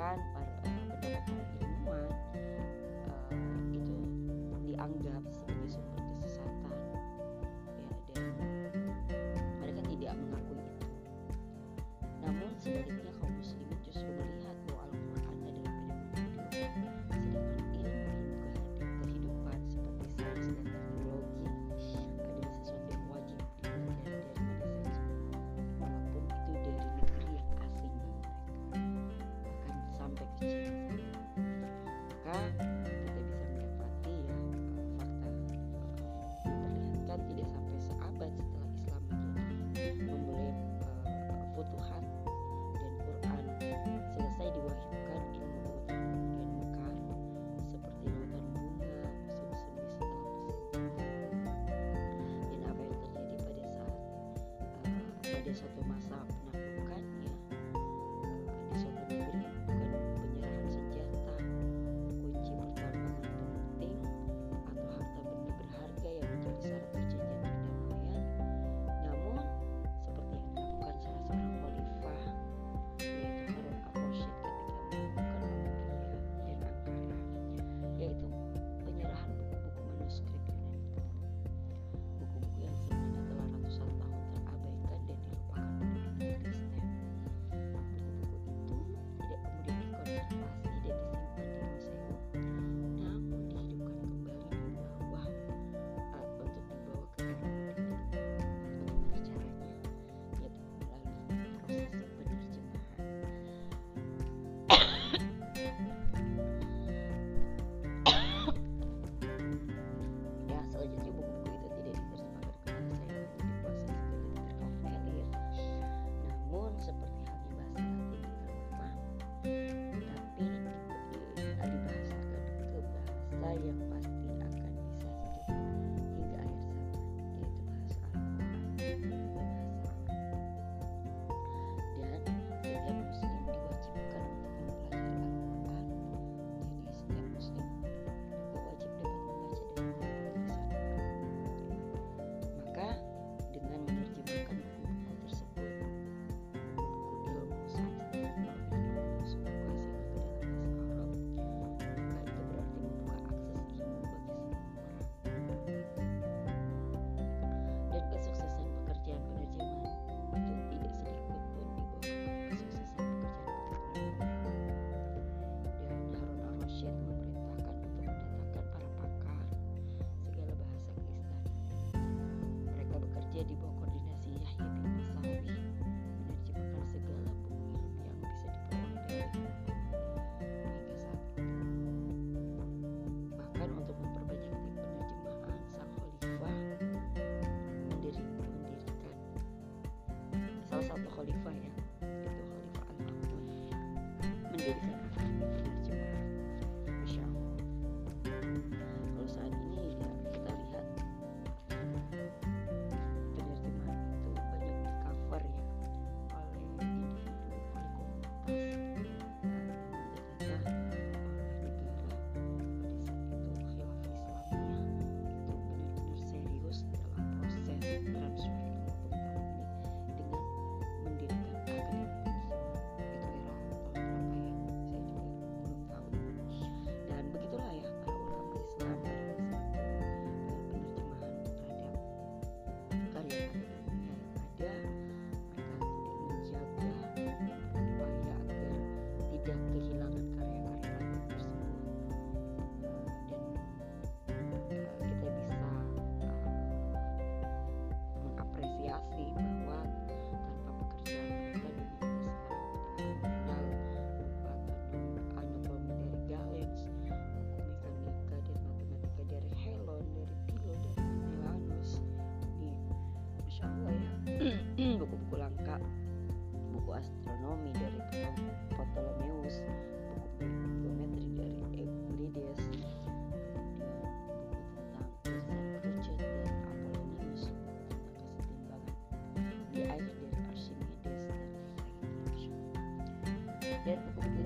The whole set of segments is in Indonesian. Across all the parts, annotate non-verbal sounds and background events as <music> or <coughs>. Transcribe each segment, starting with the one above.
bahkan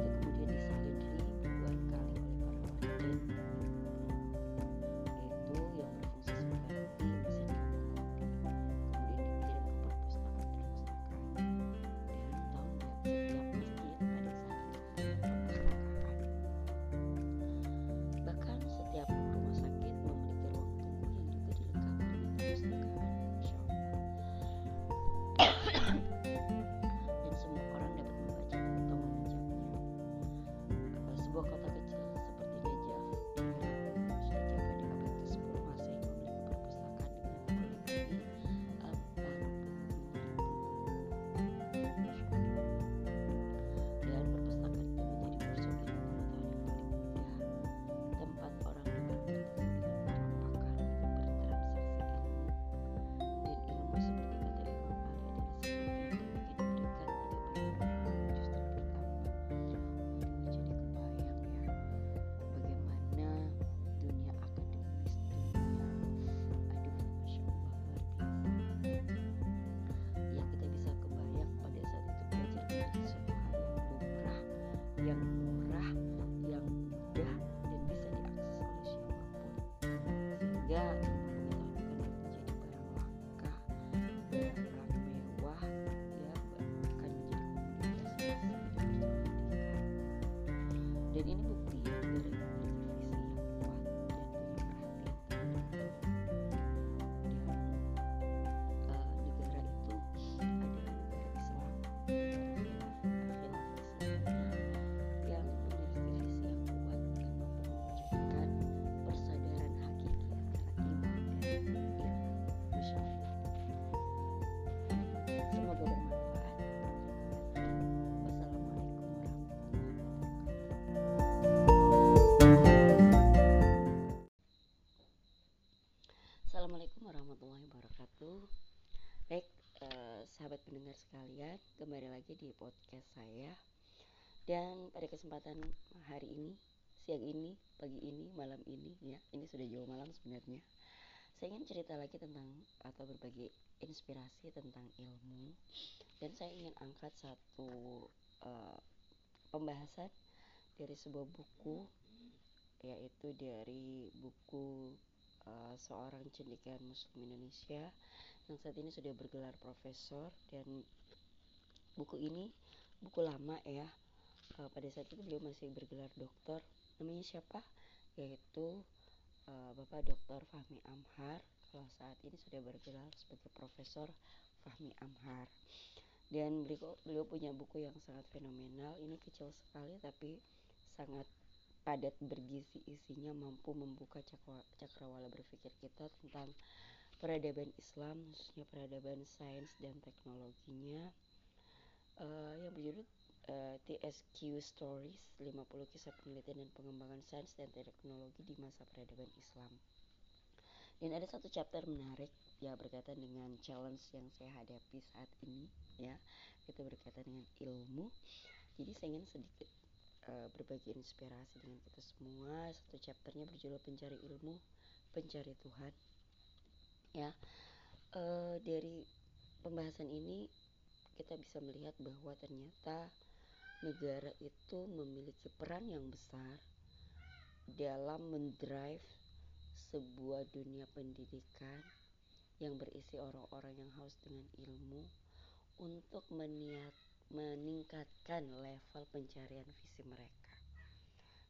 buku-buku itu kemudian lagi di podcast saya. Dan pada kesempatan hari ini Siang ini, pagi ini, malam ini ya Ini sudah jauh malam sebenarnya. Saya ingin cerita lagi tentang Atau berbagi inspirasi tentang ilmu. Dan saya ingin angkat satu uh, Pembahasan Dari sebuah buku Yaitu dari buku uh, seorang cendekiawan Muslim Indonesia yang saat ini sudah bergelar profesor dan buku ini buku lama ya. Uh, pada saat itu beliau masih bergelar dokter. Namanya siapa? Yaitu uh, Bapak Dr. Fahmi Amhar. Kalau saat ini sudah bergelar sebagai Profesor Fahmi Amhar. Dan beliau, beliau punya buku yang sangat fenomenal. Ini kecil sekali tapi sangat padat bergizi isinya mampu membuka cakrawala berpikir kita tentang peradaban Islam khususnya peradaban sains dan teknologinya uh, yang berjudul uh, eh, TSQ Stories 50 kisah penelitian dan pengembangan sains dan teknologi di masa peradaban Islam dan ada satu chapter menarik ya berkaitan dengan challenge yang saya hadapi saat ini ya itu berkaitan dengan ilmu jadi saya ingin sedikit uh, berbagi inspirasi dengan kita semua. Satu chapternya berjudul Pencari Ilmu, Pencari Tuhan. Ya, uh, dari pembahasan ini kita bisa melihat bahwa ternyata negara itu memiliki peran yang besar dalam mendrive sebuah dunia pendidikan yang berisi orang-orang yang haus dengan ilmu untuk meniat meningkatkan level pencarian visi mereka.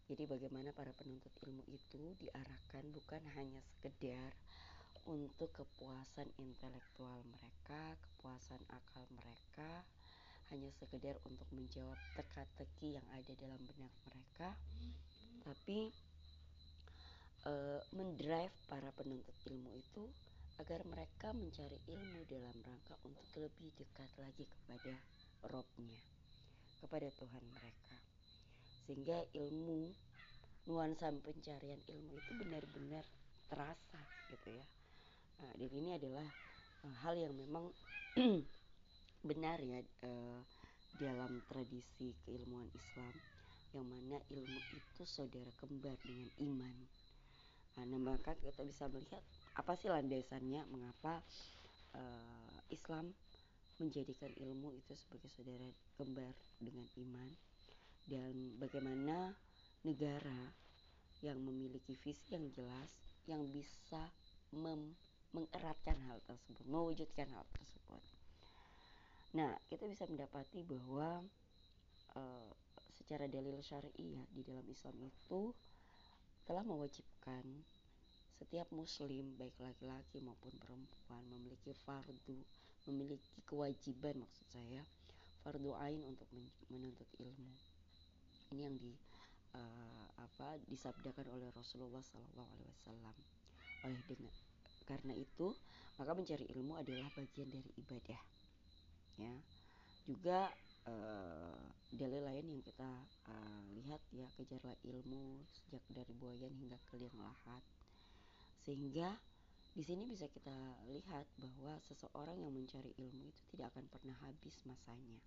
Jadi bagaimana para penuntut ilmu itu diarahkan bukan hanya sekedar untuk kepuasan intelektual mereka, kepuasan akal mereka, hanya sekedar untuk menjawab teka-teki yang ada dalam benak mereka, tapi uh, mendrive para penuntut ilmu itu agar mereka mencari ilmu dalam rangka untuk lebih dekat lagi kepada robnya kepada Tuhan mereka. Sehingga ilmu nuansa pencarian ilmu itu benar-benar terasa gitu ya nah, dan ini adalah uh, hal yang memang <clears throat> benar ya uh, dalam tradisi keilmuan Islam yang mana ilmu itu saudara kembar dengan iman. Nah, maka kita bisa melihat apa sih landasannya mengapa uh, Islam menjadikan ilmu itu sebagai saudara kembar dengan iman dan bagaimana negara yang memiliki visi yang jelas yang bisa mem mengeratkan hal tersebut, mewujudkan hal tersebut. Nah, kita bisa mendapati bahwa uh, secara dalil syar'i ya di dalam Islam itu telah mewajibkan setiap muslim baik laki-laki maupun perempuan memiliki fardu memiliki kewajiban maksud saya fardu ain untuk menuntut ilmu ini yang di uh, apa disabdakan oleh Rasulullah Sallallahu Alaihi Wasallam oleh dengan karena itu maka mencari ilmu adalah bagian dari ibadah ya. Juga uh, dalil lain yang kita uh, lihat ya kejarlah ilmu sejak dari buayan hingga ke liang lahat. Sehingga di sini bisa kita lihat bahwa seseorang yang mencari ilmu itu tidak akan pernah habis masanya.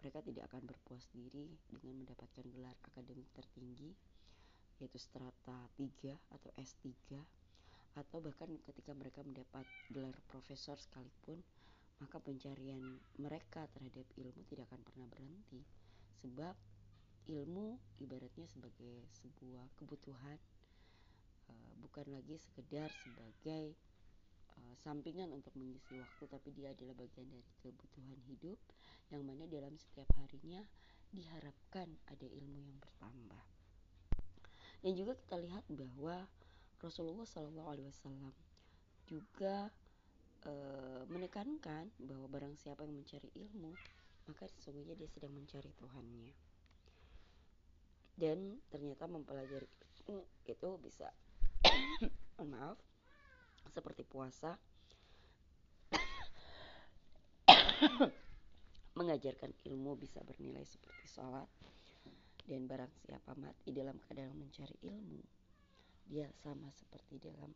Mereka tidak akan berpuas diri dengan mendapatkan gelar akademik tertinggi yaitu strata 3 atau S3 atau bahkan ketika mereka mendapat gelar profesor sekalipun maka pencarian mereka terhadap ilmu tidak akan pernah berhenti. Sebab ilmu ibaratnya sebagai sebuah kebutuhan Eh, bukan lagi sekedar sebagai uh, sampingan untuk mengisi waktu tapi dia adalah bagian dari kebutuhan hidup yang mana dalam setiap harinya diharapkan ada ilmu yang bertambah. Dan juga kita lihat bahwa Rasulullah Shallallahu Alaihi Wasallam juga e, menekankan bahwa barang siapa yang mencari ilmu maka sesungguhnya dia sedang mencari Tuhannya. Dan ternyata mempelajari ilmu itu bisa <coughs> maaf seperti puasa <coughs> mengajarkan ilmu bisa bernilai seperti sholat dan barang siapa mati dalam keadaan mencari ilmu dia sama seperti dalam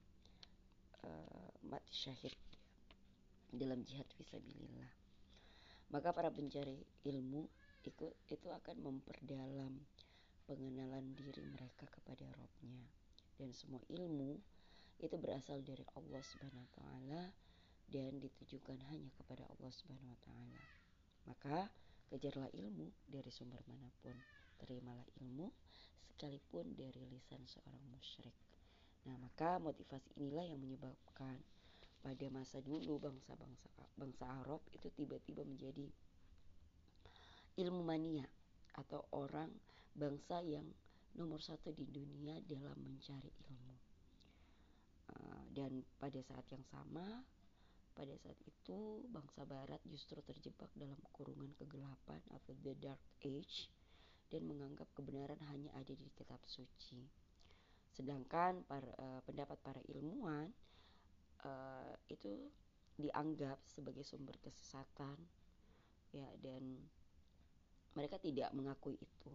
uh, mati syahid dalam jihad visabilillah. Maka para pencari ilmu itu, itu akan memperdalam pengenalan diri mereka kepada Robnya dan semua ilmu itu berasal dari Allah Subhanahu wa taala dan ditujukan hanya kepada Allah Subhanahu wa taala. Maka kejarlah ilmu dari sumber mana pun. Terimalah ilmu sekalipun dari lisan seorang musyrik. Nah, maka motivasi inilah yang menyebabkan pada masa dulu bangsa-bangsa bangsa Arab itu tiba-tiba menjadi ilmu mania atau orang bangsa yang nomor satu di dunia dalam mencari ilmu. Uh, dan pada saat yang sama, pada saat itu bangsa Barat justru terjebak dalam kurungan kegelapan atau the dark age dan menganggap kebenaran hanya ada di kitab suci. Sedangkan para, uh, pendapat para ilmuwan uh, itu dianggap sebagai sumber kesesatan, ya dan mereka tidak mengakui itu.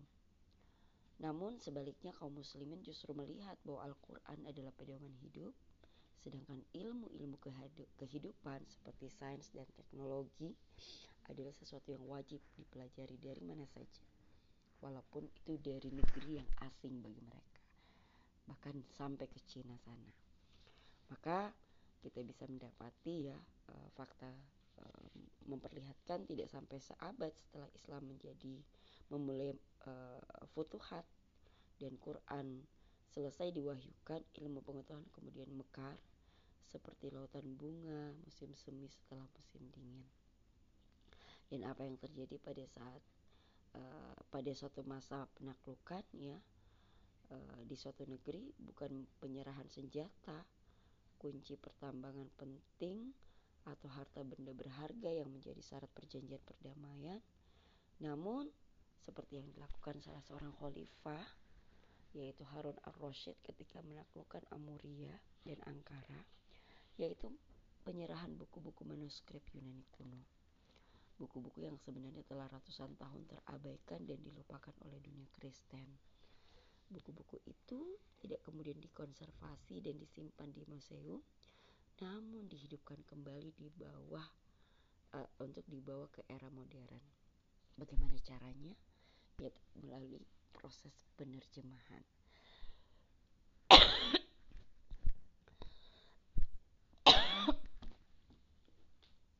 Namun sebaliknya kaum muslimin justru melihat bahwa Al-Quran adalah pedoman hidup, sedangkan ilmu-ilmu kehidupan seperti sains dan teknologi adalah sesuatu yang wajib dipelajari dari mana saja. Walaupun itu dari negeri yang asing bagi mereka. Bahkan sampai ke Cina sana. Maka kita bisa mendapati ya eh, fakta eh, memperlihatkan tidak sampai seabad setelah Islam menjadi memulai uh, futuhat dan Quran selesai diwahyukan ilmu pengetahuan kemudian mekar seperti lautan bunga musim semi setelah musim dingin dan apa yang terjadi pada saat uh, pada suatu masa penaklukan ya uh, di suatu negeri bukan penyerahan senjata kunci pertambangan penting atau harta benda berharga yang menjadi syarat perjanjian perdamaian. Namun seperti yang dilakukan salah seorang khalifah yaitu Harun ar-Rasyid ketika menaklukkan Amuria dan Ankara yaitu penyerahan buku-buku manuskrip Yunani kuno buku-buku yang sebenarnya telah ratusan tahun terabaikan dan dilupakan oleh dunia Kristen. Buku-buku itu tidak kemudian dikonservasi dan disimpan di museum namun dihidupkan kembali di bawah uh, untuk dibawa ke era modern. Bagaimana caranya? Yaitu melalui proses penerjemahan.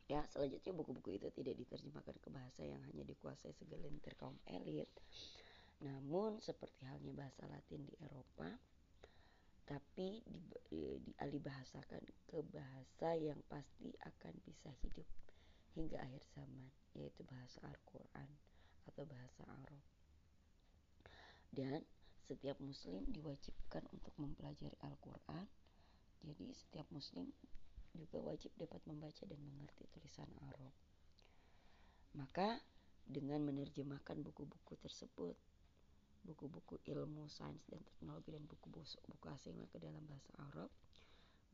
Ya, selanjutnya buku-buku itu tidak diterjemahkan ke bahasa yang hanya dikuasai segelintir kaum elit. Namun seperti halnya bahasa Latin di Eropa, tapi di, dialih bahasakan ke bahasa yang pasti akan bisa hidup hingga akhir zaman, yaitu bahasa Al-Quran atau bahasa Arab. Dan setiap muslim diwajibkan untuk mempelajari Al-Quran. Jadi setiap muslim juga wajib dapat membaca dan mengerti tulisan Arab. Maka dengan menerjemahkan buku-buku tersebut, buku-buku ilmu, sains dan teknologi dan buku-buku asing ke dalam bahasa Arab,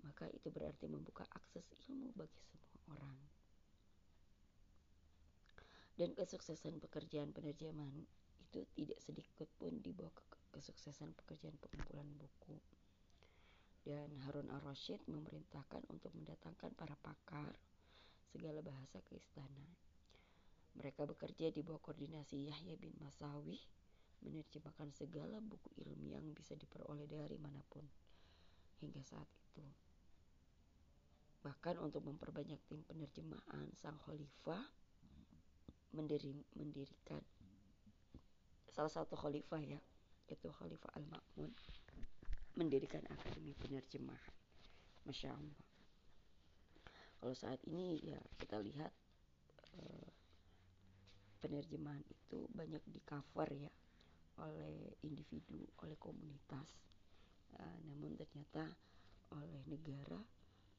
maka itu berarti membuka akses ilmu bagi semua orang dan kesuksesan pekerjaan penerjemahan itu tidak sedikit pun dibawa ke kesuksesan pekerjaan pengumpulan buku. Dan Harun al-Rashid memerintahkan untuk mendatangkan para pakar segala bahasa ke istana. Mereka bekerja di bawah koordinasi Yahya bin Masawi menerjemahkan segala buku ilmiah yang bisa diperoleh dari mana pun hingga saat itu. Bahkan untuk memperbanyak tim penerjemahan, sang khalifah mendiri, mendirikan salah satu khalifah ya yaitu Khalifah Al-Ma'mun mendirikan akademi penerjemahan. Masya Allah. Kalau saat ini ya kita lihat uh, penerjemahan itu banyak di cover ya oleh individu oleh komunitas. Uh, namun ternyata oleh negara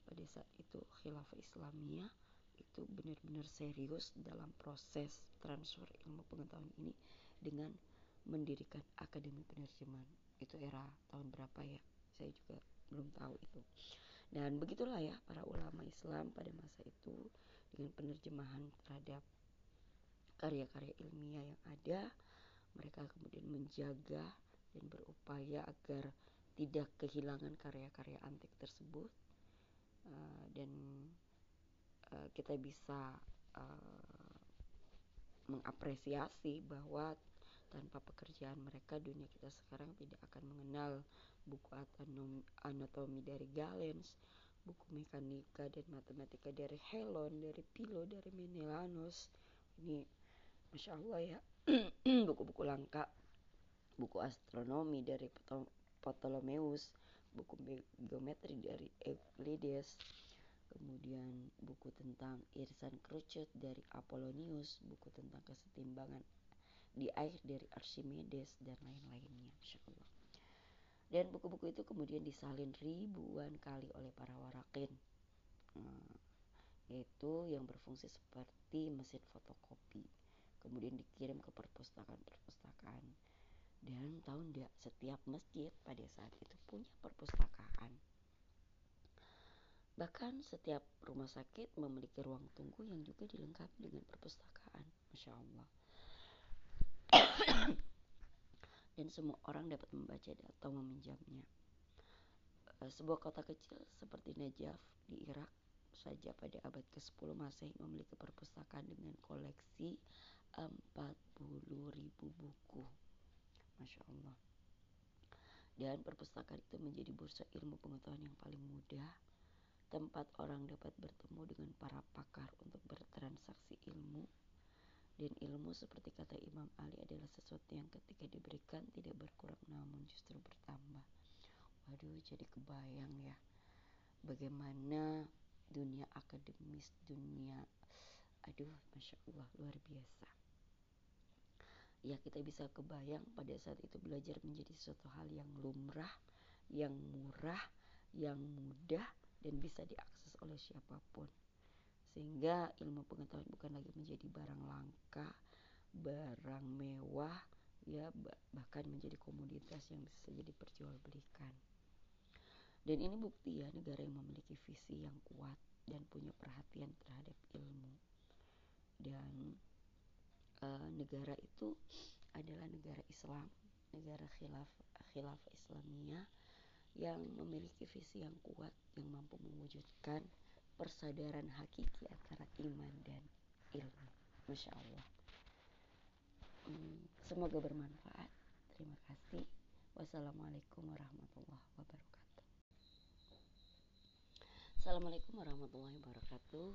pada saat itu khilafah Islamiyah itu benar-benar serius dalam proses transfer ilmu pengetahuan ini dengan mendirikan akademi penerjemahan itu era tahun berapa ya? Saya juga belum tahu itu. Dan begitulah ya para ulama Islam pada masa itu dengan penerjemahan terhadap karya-karya ilmiah yang ada mereka kemudian menjaga dan berupaya agar tidak kehilangan karya-karya antik tersebut uh, dan uh, kita bisa uh, mengapresiasi bahwa tanpa pekerjaan mereka dunia kita sekarang tidak akan mengenal buku anatomi dari Galens, buku mekanika dan matematika dari Helon, dari Pilo, dari Menelanos. Ini Masya Allah ya, <clears throat> buku-buku langka, buku astronomi dari Ptolemeus, buku geometri dari Euclides, kemudian buku tentang irisan kerucut dari Apollonius, buku tentang kesetimbangan di air dari Archimedes dan lain-lainnya, Masya Allah. Dan buku-buku itu kemudian disalin ribuan kali oleh para warakin, yaitu yang berfungsi seperti mesin fotokopi. Kemudian dikirim ke perpustakaan-perpustakaan. Dan tahu enggak, setiap masjid pada saat itu punya perpustakaan. Bahkan setiap rumah sakit memiliki ruang tunggu yang juga dilengkapi dengan perpustakaan. Masya Allah. Dan semua orang dapat membaca atau meminjamnya. Eh, sebuah kota kecil seperti Najaf di Irak saja pada abad ke-10 Masehi memiliki perpustakaan dengan koleksi 40 ribu buku. Masya Allah. Dan perpustakaan itu menjadi bursa ilmu pengetahuan yang paling mudah tempat orang dapat bertemu dengan para pakar untuk bertransaksi ilmu dan ilmu seperti kata Imam Ali adalah sesuatu yang ketika diberikan tidak berkurang namun justru bertambah. Waduh jadi kebayang ya bagaimana dunia akademis, dunia aduh Masya Allah luar biasa. Ya kita bisa kebayang pada saat itu belajar menjadi suatu hal yang lumrah, yang murah, yang mudah dan bisa diakses oleh siapa pun sehingga ilmu pengetahuan bukan lagi menjadi barang langka, barang mewah, ya bahkan menjadi komoditas yang bisa jadi perjualbelikan. Dan ini bukti ya negara yang memiliki visi yang kuat dan punya perhatian terhadap ilmu. Dan e, negara itu adalah negara Islam, negara khilaf khilaf Islamiyah yang memiliki visi yang kuat yang mampu mewujudkan persadaran hakiki antara iman dan ilmu. Masya Allah. Hmm, semoga bermanfaat. Terima kasih. Wassalamualaikum warahmatullahi wabarakatuh. Assalamualaikum warahmatullahi wabarakatuh.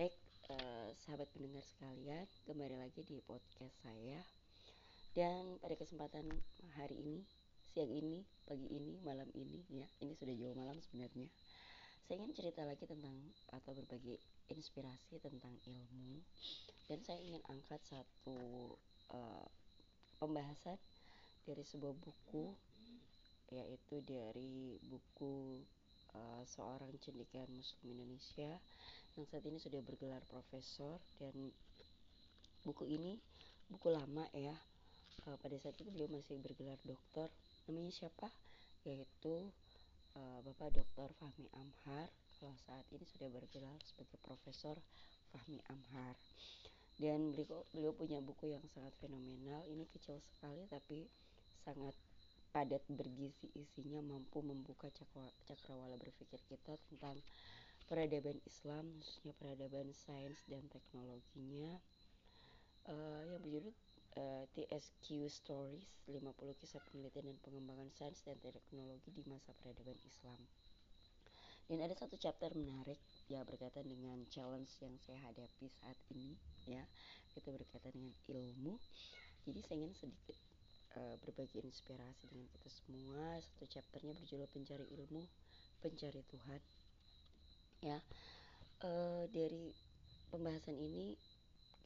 Baik, eh, sahabat pendengar sekalian, kembali lagi di podcast saya. Dan pada kesempatan hari ini, siang ini, pagi ini, malam ini, ya, ini sudah jauh malam sebenarnya saya ingin cerita lagi tentang atau berbagi inspirasi tentang ilmu. Dan saya ingin angkat satu uh, pembahasan dari sebuah buku yaitu dari buku uh, seorang cendekiawan muslim Indonesia yang saat ini sudah bergelar profesor. Dan buku ini buku lama ya uh, pada saat itu beliau masih bergelar dokter namanya siapa? Yaitu uh, Bapak Dr. Fahmi Amhar kalau saat ini sudah bergelar sebagai Profesor Fahmi Amhar dan beliau, beliau punya buku yang sangat fenomenal ini kecil sekali tapi sangat padat bergizi isinya mampu membuka cakra, cakrawala berpikir kita tentang peradaban Islam khususnya peradaban sains dan teknologinya uh, yang berjudul uh, eh, TSQ Stories 50 kisah penelitian dan pengembangan sains dan teknologi di masa peradaban Islam. Dan ada satu chapter menarik ya berkaitan dengan challenge yang saya hadapi saat ini ya. Itu berkaitan dengan ilmu. Jadi saya ingin sedikit uh, berbagi inspirasi dengan kita semua. Satu chapternya berjudul pencari ilmu, pencari Tuhan. Ya. Uh, dari pembahasan ini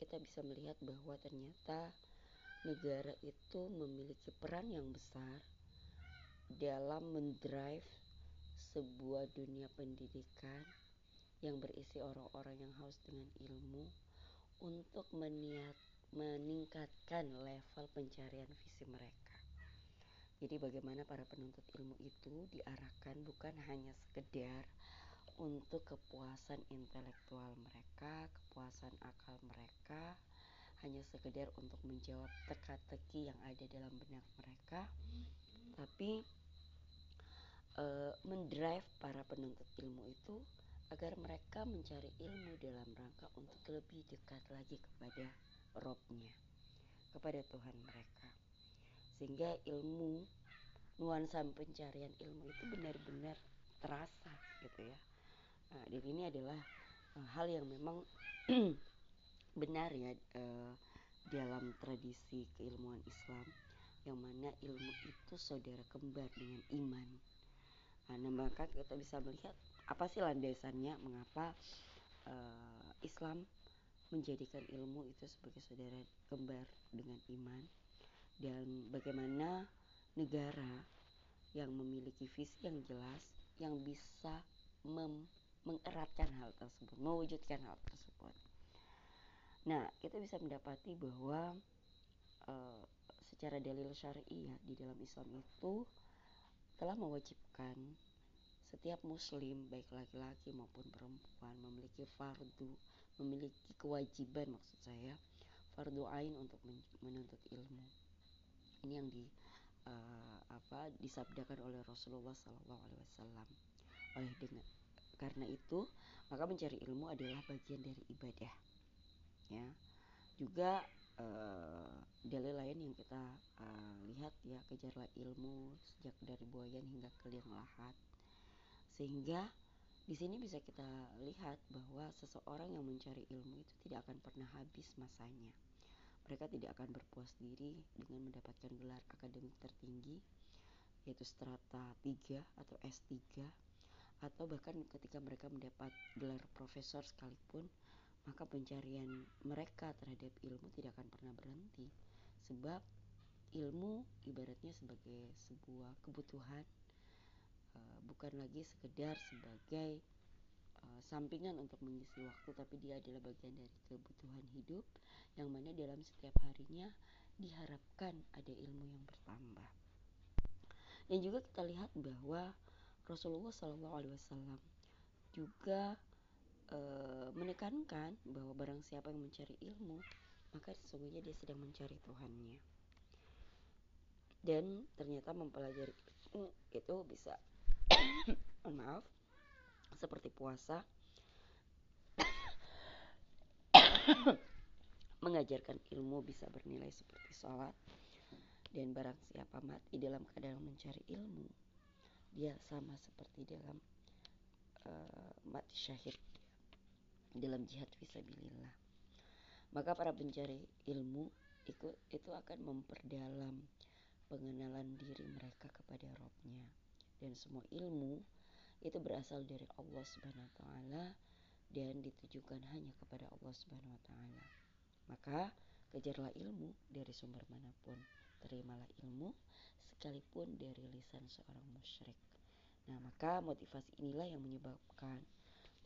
kita bisa melihat bahwa ternyata negara itu memiliki peran yang besar dalam mendrive sebuah dunia pendidikan yang berisi orang-orang yang haus dengan ilmu untuk meningkatkan level pencarian visi mereka. Jadi bagaimana para penuntut ilmu itu diarahkan bukan hanya sekedar untuk kepuasan intelektual mereka, kepuasan akal mereka, hanya sekedar untuk menjawab teka-teki yang ada dalam benak mereka tapi uh, mendrive para penuntut ilmu itu agar mereka mencari ilmu dalam rangka untuk lebih dekat lagi kepada Robnya, kepada Tuhan mereka. Sehingga ilmu, nuansa pencarian ilmu itu benar-benar terasa gitu ya. Nah, dan ini adalah uh, hal yang memang <clears throat> benar ya uh, dalam tradisi keilmuan Islam yang mana ilmu itu saudara kembar dengan iman. Nah, maka kita bisa melihat apa sih landasannya mengapa uh, Islam menjadikan ilmu itu sebagai saudara kembar dengan iman dan bagaimana negara yang memiliki visi yang jelas yang bisa mem mengeratkan hal tersebut, mewujudkan hal tersebut. Nah, kita bisa mendapati bahwa uh, secara dalil syar'i ya di dalam Islam itu telah mewajibkan setiap muslim baik laki-laki maupun perempuan memiliki fardu, memiliki kewajiban maksud saya fardu ain untuk menuntut ilmu. Ini yang di uh, apa disabdakan oleh Rasulullah Sallallahu Alaihi Wasallam oleh dengan karena itu maka mencari ilmu adalah bagian dari ibadah ya juga uh, dalil lain yang kita uh, lihat ya kejarlah ilmu sejak dari buayan hingga ke liang lahat. Sehingga di sini bisa kita lihat bahwa seseorang yang mencari ilmu itu tidak akan pernah habis masanya. Mereka tidak akan berpuas diri dengan mendapatkan gelar akademik tertinggi yaitu strata 3 atau S3 atau bahkan ketika mereka mendapat gelar profesor sekalipun maka pencarian mereka terhadap ilmu tidak akan pernah berhenti. Sebab ilmu ibaratnya sebagai sebuah kebutuhan uh, bukan lagi sekedar sebagai uh, sampingan untuk mengisi waktu tapi dia adalah bagian dari kebutuhan hidup yang mana dalam setiap harinya diharapkan ada ilmu yang bertambah. Dan juga kita lihat bahwa Rasulullah SAW juga e, menekankan bahwa barang siapa yang mencari ilmu maka sesungguhnya dia sedang mencari Tuhannya. Dan ternyata mempelajari ilmu itu bisa <coughs> maaf seperti puasa <coughs> mengajarkan ilmu bisa bernilai seperti sholat dan barang siapa mati dalam keadaan mencari ilmu dia sama seperti dalam uh, mati syahid dalam jihad visabilillah maka para pencari ilmu itu itu akan memperdalam pengenalan diri mereka kepada Robnya dan semua ilmu itu berasal dari Allah Subhanahu wa taala dan ditujukan hanya kepada Allah Subhanahu wa taala. Maka kejarlah ilmu dari sumber mana pun, terimalah ilmu sekalipun dari lisan seorang musyrik. Nah, maka motivasi inilah yang menyebabkan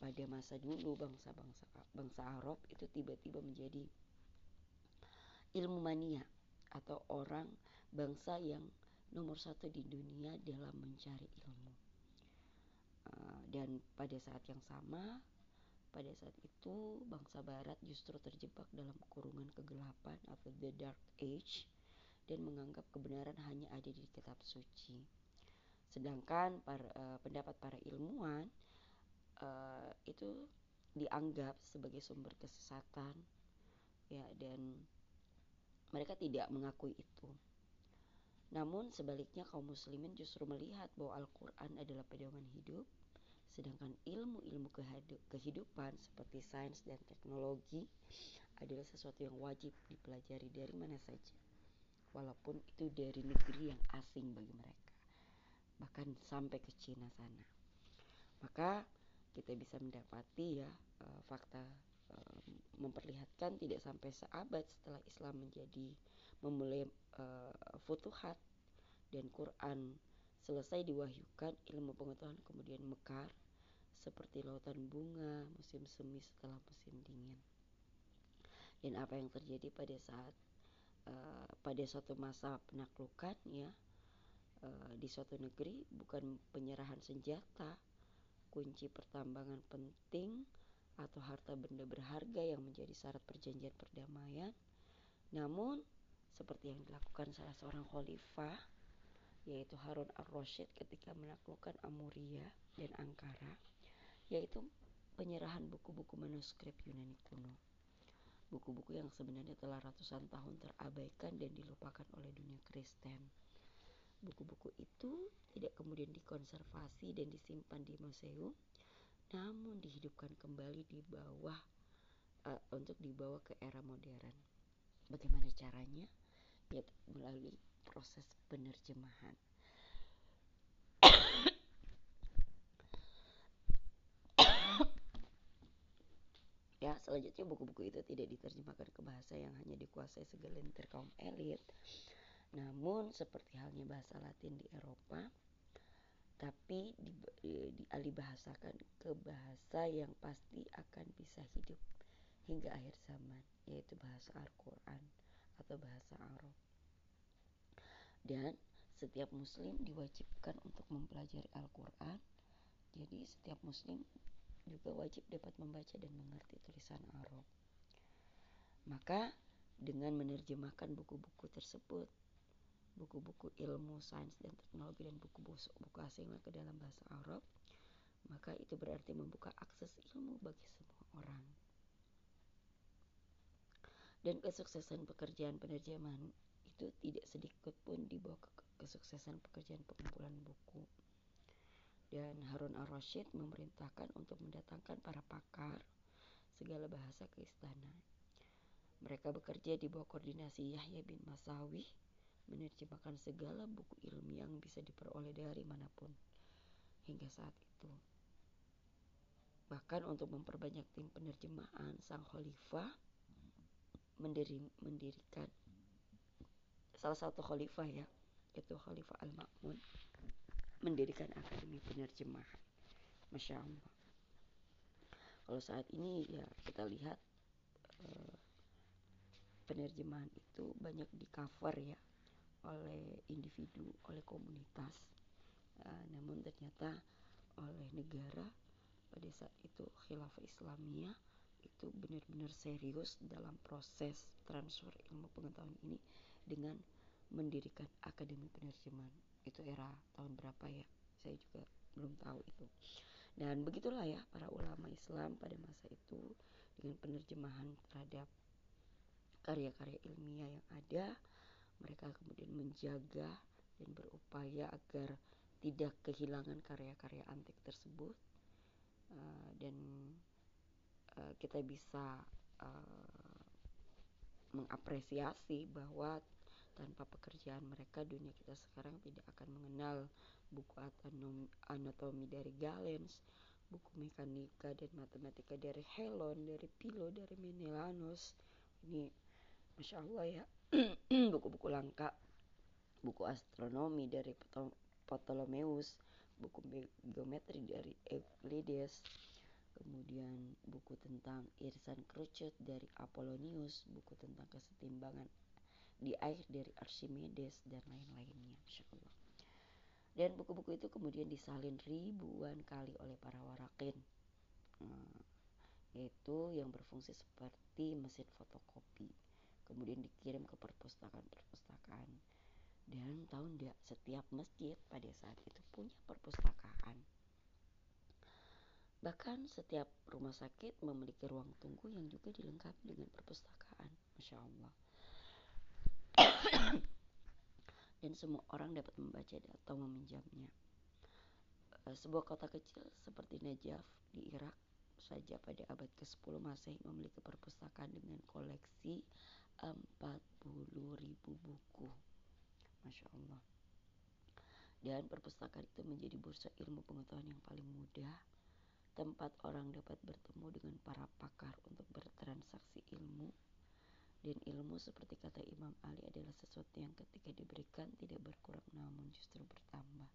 pada masa dulu bangsa-bangsa bangsa Arab itu tiba-tiba menjadi ilmu mania atau orang bangsa yang nomor satu di dunia dalam mencari ilmu. Uh, dan pada saat yang sama, pada saat itu bangsa Barat justru terjebak dalam kurungan kegelapan atau the dark age dan menganggap kebenaran hanya ada di kitab suci. Sedangkan para, uh, pendapat para ilmuwan uh, itu dianggap sebagai sumber kesesatan ya dan mereka tidak mengakui itu. Namun sebaliknya kaum muslimin justru melihat bahwa Al-Quran adalah pedoman hidup sedangkan ilmu-ilmu kehidupan seperti sains dan teknologi adalah sesuatu yang wajib dipelajari dari mana saja walaupun itu dari negeri yang asing bagi mereka bahkan sampai ke Cina sana maka kita bisa mendapati ya uh, fakta uh, memperlihatkan tidak sampai seabad setelah Islam menjadi memulai uh, futuhat dan Quran selesai diwahyukan ilmu pengetahuan kemudian mekar seperti lautan bunga musim semi setelah musim dingin. Dan apa yang terjadi pada saat uh, pada suatu masa penaklukan ya uh, di suatu negeri bukan penyerahan senjata kunci pertambangan penting atau harta benda berharga yang menjadi syarat perjanjian perdamaian. Namun, seperti yang dilakukan salah seorang khalifah, yaitu Harun al-Rashid ketika menaklukkan Amuria dan Ankara, yaitu penyerahan buku-buku manuskrip Yunani kuno. Buku-buku yang sebenarnya telah ratusan tahun terabaikan dan dilupakan oleh dunia Kristen. Buku-buku itu tidak kemudian dikonservasi dan disimpan di museum, namun dihidupkan kembali di bawah uh, untuk dibawa ke era modern. Bagaimana caranya? Ya melalui proses penerjemahan. <coughs> ya selanjutnya buku-buku itu tidak diterjemahkan ke bahasa yang hanya dikuasai segelintir kaum elit namun seperti halnya bahasa Latin di Eropa tapi di, dialih bahasakan ke bahasa yang pasti akan bisa hidup hingga akhir zaman yaitu bahasa Al-Quran atau bahasa Arab dan setiap muslim diwajibkan untuk mempelajari Al-Quran jadi setiap muslim juga wajib dapat membaca dan mengerti tulisan Arab. Maka dengan menerjemahkan buku-buku tersebut, buku-buku ilmu, sains dan teknologi dan buku-buku asing ke dalam bahasa Arab, maka itu berarti membuka akses ilmu bagi semua orang. Dan kesuksesan pekerjaan penerjemahan itu tidak sedikit pun dibawa ke kesuksesan pekerjaan pengumpulan buku dan Harun al-Rashid memerintahkan untuk mendatangkan para pakar segala bahasa ke istana. Mereka bekerja di bawah koordinasi Yahya bin Masawi menerjemahkan segala buku ilmiah yang bisa diperoleh dari mana pun hingga saat itu. Bahkan untuk memperbanyak tim penerjemahan, sang khalifah mendiri, mendirikan salah satu khalifah ya, yaitu Khalifah Al-Ma'mun mendirikan akademi penerjemahan. Masya Allah. Kalau saat ini ya kita lihat uh, penerjemahan itu banyak di cover ya oleh individu, oleh komunitas. Uh, namun ternyata oleh negara pada saat itu khilafah Islamiyah itu benar-benar serius dalam proses transfer ilmu pengetahuan ini dengan mendirikan akademi penerjemahan itu era tahun berapa ya saya juga belum tahu itu dan begitulah ya para ulama Islam pada masa itu dengan penerjemahan terhadap karya-karya ilmiah yang ada mereka kemudian menjaga dan berupaya agar tidak kehilangan karya-karya antik tersebut uh, dan uh, kita bisa uh, mengapresiasi bahwa tanpa pekerjaan mereka dunia kita sekarang tidak akan mengenal buku anatomi dari Galens, buku mekanika dan matematika dari Helon, dari Pilo, dari Menelanos. Ini Masya Allah ya, <clears throat> buku-buku langka, buku astronomi dari Ptolemeus, buku geometri dari Euclides, kemudian buku tentang irisan kerucut dari Apollonius, buku tentang kesetimbangan di air dari Archimedes dan lain-lainnya Masya Allah dan buku-buku itu kemudian disalin ribuan kali oleh para warakin hmm, yaitu yang berfungsi seperti mesin fotokopi kemudian dikirim ke perpustakaan-perpustakaan dan tahu tidak setiap masjid pada saat itu punya perpustakaan. Bahkan setiap rumah sakit memiliki ruang tunggu yang juga dilengkapi dengan perpustakaan. Masya Allah. <coughs> Dan semua orang dapat membaca atau meminjamnya. Eh, sebuah kota kecil seperti Najaf di Irak saja pada abad ke-10 Masehi memiliki perpustakaan dengan koleksi 40 ribu buku. Masya Allah. Dan perpustakaan itu menjadi bursa ilmu pengetahuan yang paling mudah, tempat orang dapat bertemu dengan para pakar untuk bertransaksi ilmu dan ilmu seperti kata Imam Ali adalah sesuatu yang ketika diberikan tidak berkurang namun justru bertambah.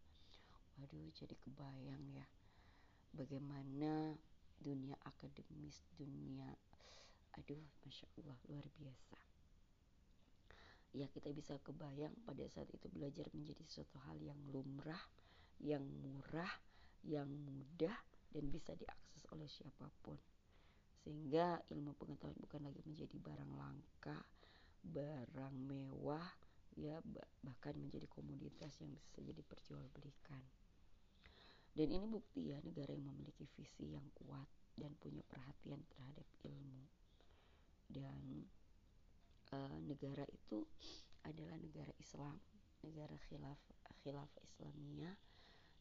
Waduh, jadi kebayang ya bagaimana dunia akademis, dunia aduh, masya Allah luar biasa. Ya kita bisa kebayang pada saat itu belajar menjadi suatu hal yang lumrah, yang murah, yang mudah dan bisa diakses oleh siapa pun sehingga ilmu pengetahuan bukan lagi menjadi barang langka, barang mewah, ya bahkan menjadi komoditas yang bisa saja diperjualbelikan. Dan ini bukti ya negara yang memiliki visi yang kuat dan punya perhatian terhadap ilmu dan uh, negara itu adalah negara Islam negara khilaf khilaf Islamiyah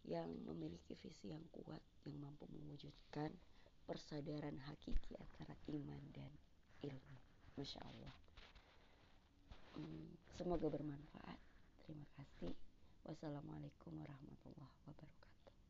yang memiliki visi yang kuat yang mampu mewujudkan persadaran hakiki antara iman dan ilmu. Masya Allah. Hmm, semoga bermanfaat. Terima kasih. Wassalamualaikum warahmatullahi